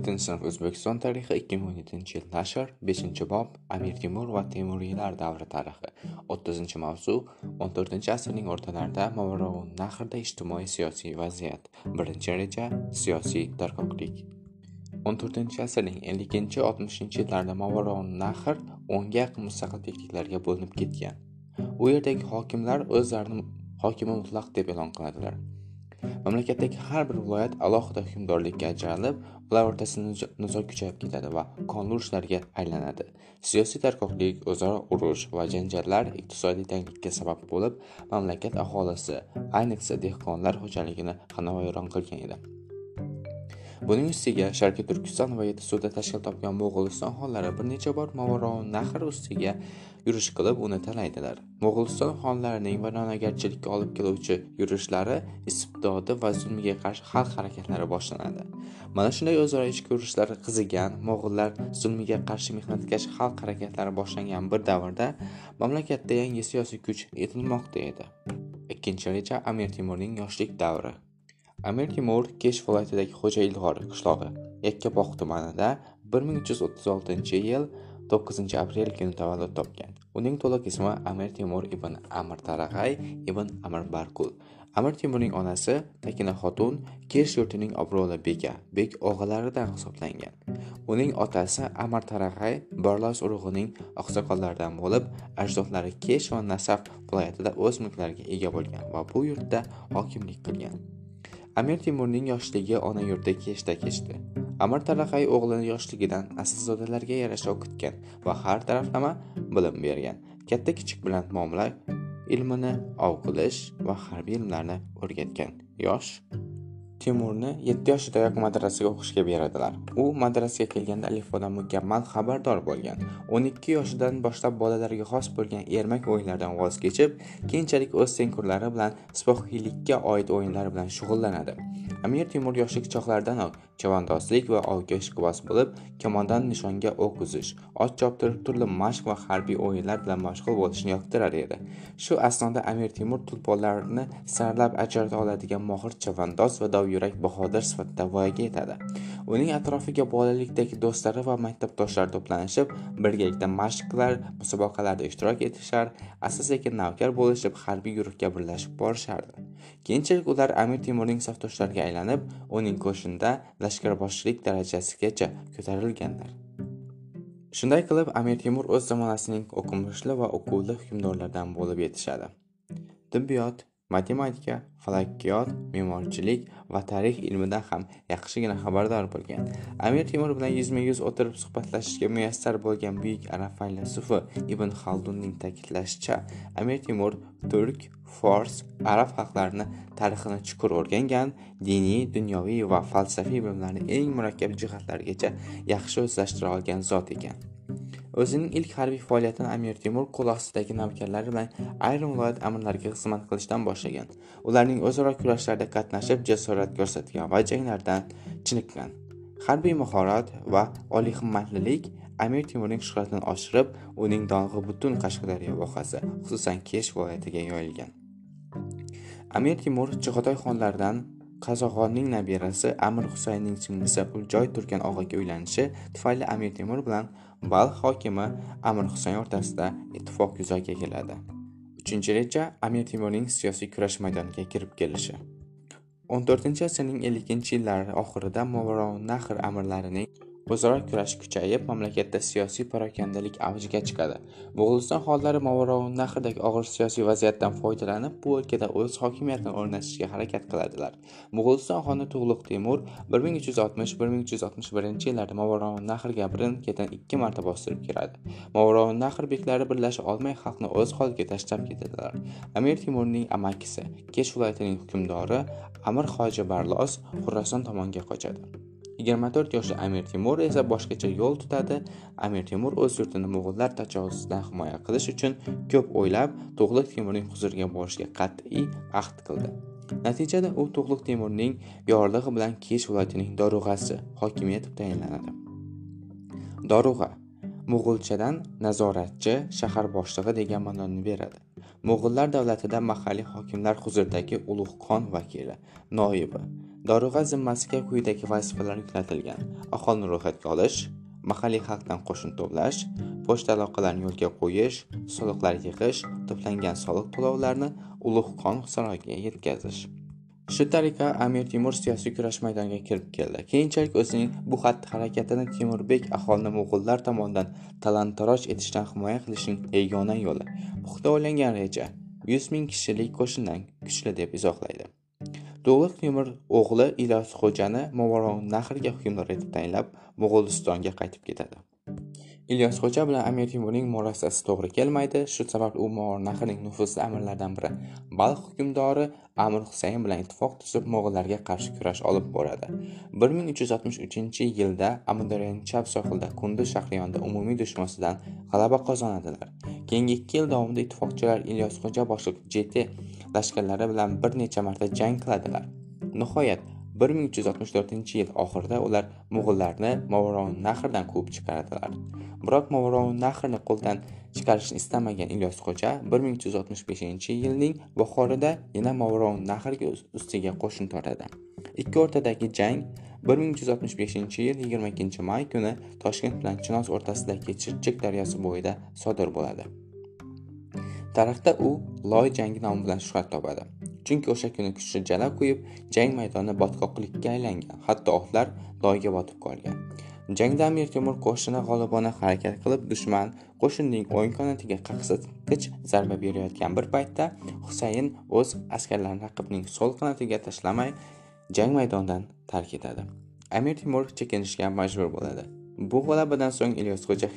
yettinchi sinf o'zbekiston tarixi ikki ming o'n yettinchi yil nashr beshinchi bob amir temur va temuriylar davri tarixi. O'ttizinchi mavzu o'n to'rtinchi asrning o'rtalarida nahrda ijtimoiy siyosiy vaziyat. Birinchi reja siyosiy tarqoqlik o'n to'rtinchi asrning elliginchi oltmishinchi yillarida nahr o'nga yaqin mustaqil bekliklarga bo'linib ketgan. U yerdagi hokimlar o'zlarini hokimi mutlaq deb e'lon qiladilar. Mamlakatdagi har bir viloyat alohida hukmdorlikka ajralib ular o'rtasida nizo kuchayib ketadi va qonli urushlarga aylanadi. Siyosiy tarqoqlik o'zaro urush va janjallar iqtisodiy tanglikka sabab bo'lib mamlakat aholisi ayniqsa dehqonlar xo'jaligini xonavayron qilgan edi? Buning ustiga sharqiy turkiston va yetisuvda tashkil topgan mo'g'uliston xonlari bir necha bor nahr ustiga yurish qilib uni talaydilar mo'g'uliston xonlarining vayronagarchilikka olib keluvchi yurishlari istibdodi va zulmiga qarshi xalq harakatlari boshlanadi. Mana shunday o'zaro ichki urushlar qizigan mo'g'ullar zulmiga qarshi mehnatkash xalq harakatlari boshlangan bir davrda mamlakatda yangi siyosiy kuch etilmoqda edi. Ikkinchi reja amir temurning yoshlik davri. Amir temur kesh viloyatidagi xo'ja ilg'or qishlog'i yakkabog' tumanida bir ming uch yuz o'ttiz oltinchi yil to'qqizinchi aprel kuni tavallud topgan. Uning to'liq ismi amir temur ibn amir tarag'ay ibn amir barkul amir temurning onasi takina xotun kesh yurtining obro'li beka bek og'alaridan hisoblangan. Uning otasi amir tarag'ay barlos urug'ining oqsoqollaridan bo'lib ajdodlari kesh va nasaf viloyatida o'z mulklariga ega bo'lgan va bu yurtda hokimlik qilgan. Amir temurning yoshligi ona yurtda kechda kechdi. Amir taraqay o'g'lini yoshligidan asilzodalarga yarasha o'qitgan va har taraflama bilim bergan. Katta kichik bilan muomala ilmini ov qilish va harbiy ilmlarni o'rgatgan yosh temurni 7 yoshidayoq madrasaga o'qishga beradilar. U madrasaga kelganda alifbodan mukammal xabardor bo'lgan. 12 yoshidan boshlab bolalarga xos bo'lgan ermak o'yinlardan voz kechib, keyinchalik o'z tengqurlari bilan sipohiylikka oid o'yinlar bilan shug'ullanadi. Amir Temur yoshlik chog'laridanoq chavandozlik va ovga ishqiboz bo'lib, kamondan nishonga o'q uzish, ot choptirib turli mashq va harbiy o'yinlar bilan mashg'ul bo'lishni yoqtirar edi. Shu asnoda Amir Temur tulponlarni saralab ajrata oladigan mohir chavandoz va dovyurak bahodir sifatida voyaga yetadi. Uning atrofiga bolalikdagi do'stlari va maktabdoshlari to'planishib, birgalikda mashq qilar, musobaqalarda ishtirok etishar, asta-sekin navkar bo'lishib, harbiy guruhga birlashib borishardi. Keyinchalik ular Amir Temurning safdoshlariga aylanib, uning qo'shinida lashkarboshchilik darajasigacha ko'tarilganlar. Shunday qilib, Amir Temur o'z zamonasining o'qimishli va o'quvli hukmdorlaridan bo'lib yetishadi. Tibbiyot, matematika, falakiyot, me'morchilik va tarix ilmidan ham yaxshigina xabardor bo'lgan. Amir Temur bilan yuzma-yuz o'tirib suhbatlashishga muyassar bo'lgan buyuk arab faylasufi Ibn Xaldunning ta'kidlashicha, Amir Temur turk, fors, arab xalqlarini tarixini chuqur o'rgangan, diniy, dunyoviy va falsafiy bilimlarni eng murakkab jihatlarigacha yaxshi o'zlashtira olgan zot ekan. O'zining ilk harbiy faoliyatini amir temur qo'l ostidagi navkarlari bilan ayrim viloyat amirlariga xizmat qilishdan boshlagan. Ularning o'zaro kurashlarda qatnashib jasorat ko'rsatgan va janglardan chiniqqan harbiy mahorat va oliy himmatlilik amir temurning shuhratini oshirib uning dong'i butun qashqadaryo vohasi xususan kesh viloyatiga yoyilgan. Amir temur chig'atoy xonlaridan qazog'onning nabirasi amir husaynning singlisi uljoy turgan og'aga uylanishi tufayli amir temur bilan balx hokimi amir husayn o'rtasida ittifoq yuzaga keladi. Uchinchi reja amir temurning siyosiy kurash maydoniga kirib kelishi. 14 asrning 50 yillari oxirida nahr amirlarining o'zaro kurash kuchayib mamlakatda siyosiy parokandalik avjiga chiqadi. Mo'g'uliston xollari nahrdagi og'ir siyosiy vaziyatdan foydalanib bu o'lkada o'z hokimiyatini o'rnatishga harakat qiladilar. Mo'g'uliston xoni tug'luq temur bir ming uch yuz oltmish bir ming uch yuz oltmish birinchi yillarda nahrga birin ketin ikki marta bostirib kiradi nahr beklari birlasha olmay xalqni o'z holiga tashlab ketadilar. Amir temurning amakisi kesh viloyatining hukmdori amir hoji barlos xurrason tomonga qochadi. 24 yoshli Amir Temur esa boshqacha yo'l tutadi. Amir Temur o'z yurtini mo'g'ullar tajovuzidan himoya qilish uchun ko'p o'ylab, Tug'luq Temurning huzuriga borishga qat'iy ahd qildi. Natijada u Tug'luq Temurning yorlig'i bilan kish viloyatining dorug'asi hokimi etib tayinlanadi. Dorug'a mo'g'ulchadan nazoratchi, shahar boshlig'i degan ma'noni beradi. Mo'g'ullar davlatida mahalliy hokimlar huzuridagi ulug' xon vakili noibi dorug'a zimmasiga quyidagi vazifalar yuklatilgan. Aholini ro'yxatga olish mahalliy xalqdan qo'shin to'plash pochta aloqalarini yo'lga qo'yish soliqlar yig'ish to'plangan soliq to'lovlarini ulug' xon saroyiga yetkazish. Shu tariqa amir temur siyosiy kurash maydoniga kirib keldi. Keyinchalik o'zining bu xatti harakatini temurbek aholini mo'g'ullar tomonidan talon taroj etishdan himoya qilishning yagona yo'li. Puxta o'ylangan reja yuz ming kishilik qo'shindan kuchli deb izohlaydi. To'g'liq temur o'g'li ilyosxo'jani movarounnahirga hukmdor etib tayinlab mo'g'ulistonga qaytib ketadi. Ilyosxo'ja bilan amir temurning murosasi to'g'ri kelmaydi. Shu sabab u movarounnahrning nufuzli amirlaridan biri. Balx hukmdori amir husayn bilan ittifoq tuzib mo'g'illarga qarshi kurash olib boradi. bir ming uch yuz oltmish uchinchi yilda amudaryoning chap sohilida kunduz shahri yonida umumiy dushmasidan g'alaba qozonadilar. Keyingi ikki yil davomida ittifoqchilar ilyosxo'ja boshliq jt lashkarlari bilan bir necha marta jang qiladilar. Nihoyat bir ming uch yuz oltmish to'rtinchi yil oxirida ular mo'g'ullarni nahrdan quvib chiqaradilar. Biroq nahrni qo'ldan chiqarishni istamagan ilyos xo'ja bir ming uch yuz oltmish beshinchi yilning bahorida yana nahrga ustiga qo'shin tortadi. Ikki o'rtadagi jang bir ming uch yuz oltmish beshinchi yil yigirma ikkinchi may kuni toshkent bilan chinoz o'rtasidagi chirchiq daryosi bo'yida sodir bo'ladi. Tarixda u loy jangi nomi bilan shuhrat topadi. Chunki o'sha kuni kuchli jala quyib jang maydoni botqoqlikka aylangan. Hatto otlar loyga botib qolgan. Jangda amir temur qo'shini g'olibona harakat qilib dushman qo'shinining o'ng qanotiga qaqsatqich zarba berayotgan bir paytda husayn o'z askarlarini raqibning so'l qanotiga tashlamay jang maydonidan tark etadi. Amir temur chekinishga majbur bo'ladi. Bu g'alabadan so'ng ilyos xo'ja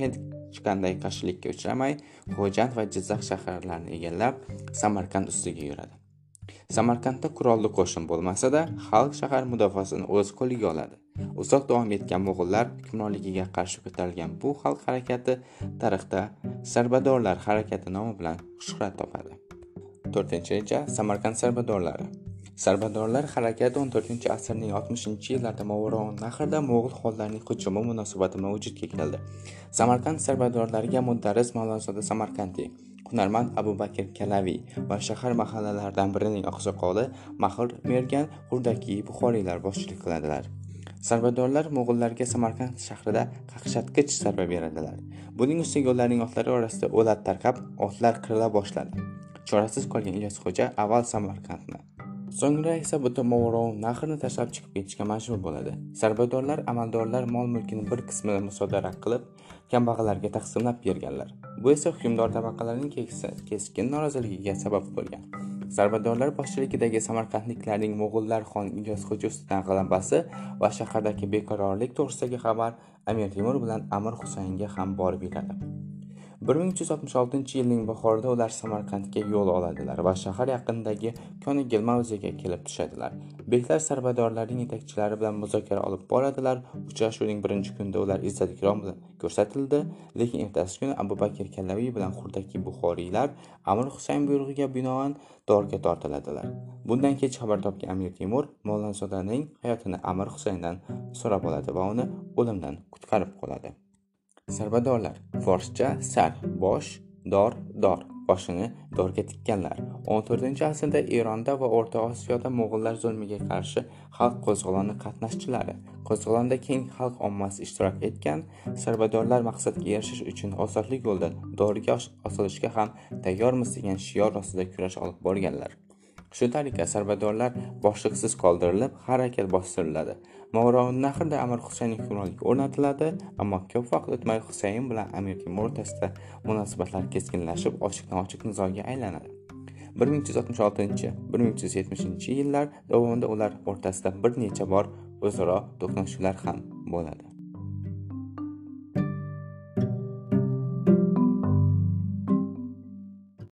hech qanday qarshilikka uchramay xo'jand va jizzax shaharlarini egallab samarqand ustiga yuradi. Samarqandda qurolli qo'shin bo'lmasada xalq shahar mudofaasini o'z qo'liga oladi. Uzoq davom etgan mo'g'ullar hukmronligiga qarshi ko'tarilgan bu xalq harakati tarixda sarbadorlar harakati nomi bilan shuhrat topadi. To'rtinchi reja samarqand sarbadorlari. Sarbadorlar harakati 14 asrning 60 yillarida nahrda mo'g'ul xonlarining hujumi munosabati bilan vujudga keldi. Samarqand sarbadorlariga mudarris Mavlonzoda samarqandiy hunarmand abu bakr kalaviy va shahar mahallalaridan birining oqsoqoli mahir mergan hurdakiy buxoriylar boshchilik qiladilar. Sarbadorlar mo'g'ullarga samarqand shahrida qaqshatqich zarba beradilar. Buning ustiga ularning otlari orasida o'lat tarqab otlar qirila boshladi. Chorasiz qolgan ilyos xo'ja avval samarqandni so'ngra esa butun movaroun nahrni tashlab chiqib ketishga majbur bo'ladi. Sarbadorlar amaldorlar mol mulkini bir qismini musodara qilib kambag'allarga taqsimlab berganlar. Bu esa hukmdor tabaqalarning keskin noroziligiga sabab bo'lgan. Sarbadorlar boshchiligidagi samarqandliklarning mo'g'ullar xon ilyosxo'ja ustidan g'alabasi va shahardagi beqarorlik to'g'risidagi xabar amir temur bilan amir husaynga ham borib yetadi. Bir ming uch yuz oltmish oltinchi yilning bahorida ular samarqandga yo'l oladilar va shahar yaqinidagi konigil mavziga kelib tushadilar. Beklar sarbadorlarning yetakchilari bilan muzokara olib boradilar. Uchrashuvning birinchi kunida ular izzat ikrom bilan ko'rsatildi. Lekin ertasi kuni abu bakr kallaviy bilan hurdaki buxoriylar amir husayn buyrug'iga binoan dorga tortiladilar. Bundan kech xabar topgan amir temur mavlonzodaning hayotini amir husayndan so'rab oladi va uni o'limdan qutqarib qoladi. Sarbadorlar forscha sar bosh dor dor boshini dorga tikkanlar. 14-asrda Eronda va O'rta Osiyoda mo'g'ullar zulmiga qarshi xalq qo'zg'oloni qatnashchilari. Qo'zg'olonda keng xalq ommasi ishtirok etgan sarbadorlar maqsadga erishish uchun ozodlik yo'lida dorga osilishga ham tayyormiz degan shior ostida kurash olib borganlar. Shu tariqa sarbadorlar boshliqsiz qoldirilib harakat bostiriladi nahrda amir husaynning hukmronligi o'rnatiladi ammo ko'p vaqt o'tmay husayn bilan amir temur o'rtasida munosabatlar keskinlashib ochiqdan ochiq nizoga aylanadi. bir ming uch yuz oltmish oltinchi bir ming uch yuz yetmishinchi yillar davomida ular o'rtasida bir necha bor o'zaro to'qnashuvlar ham bo'ladi.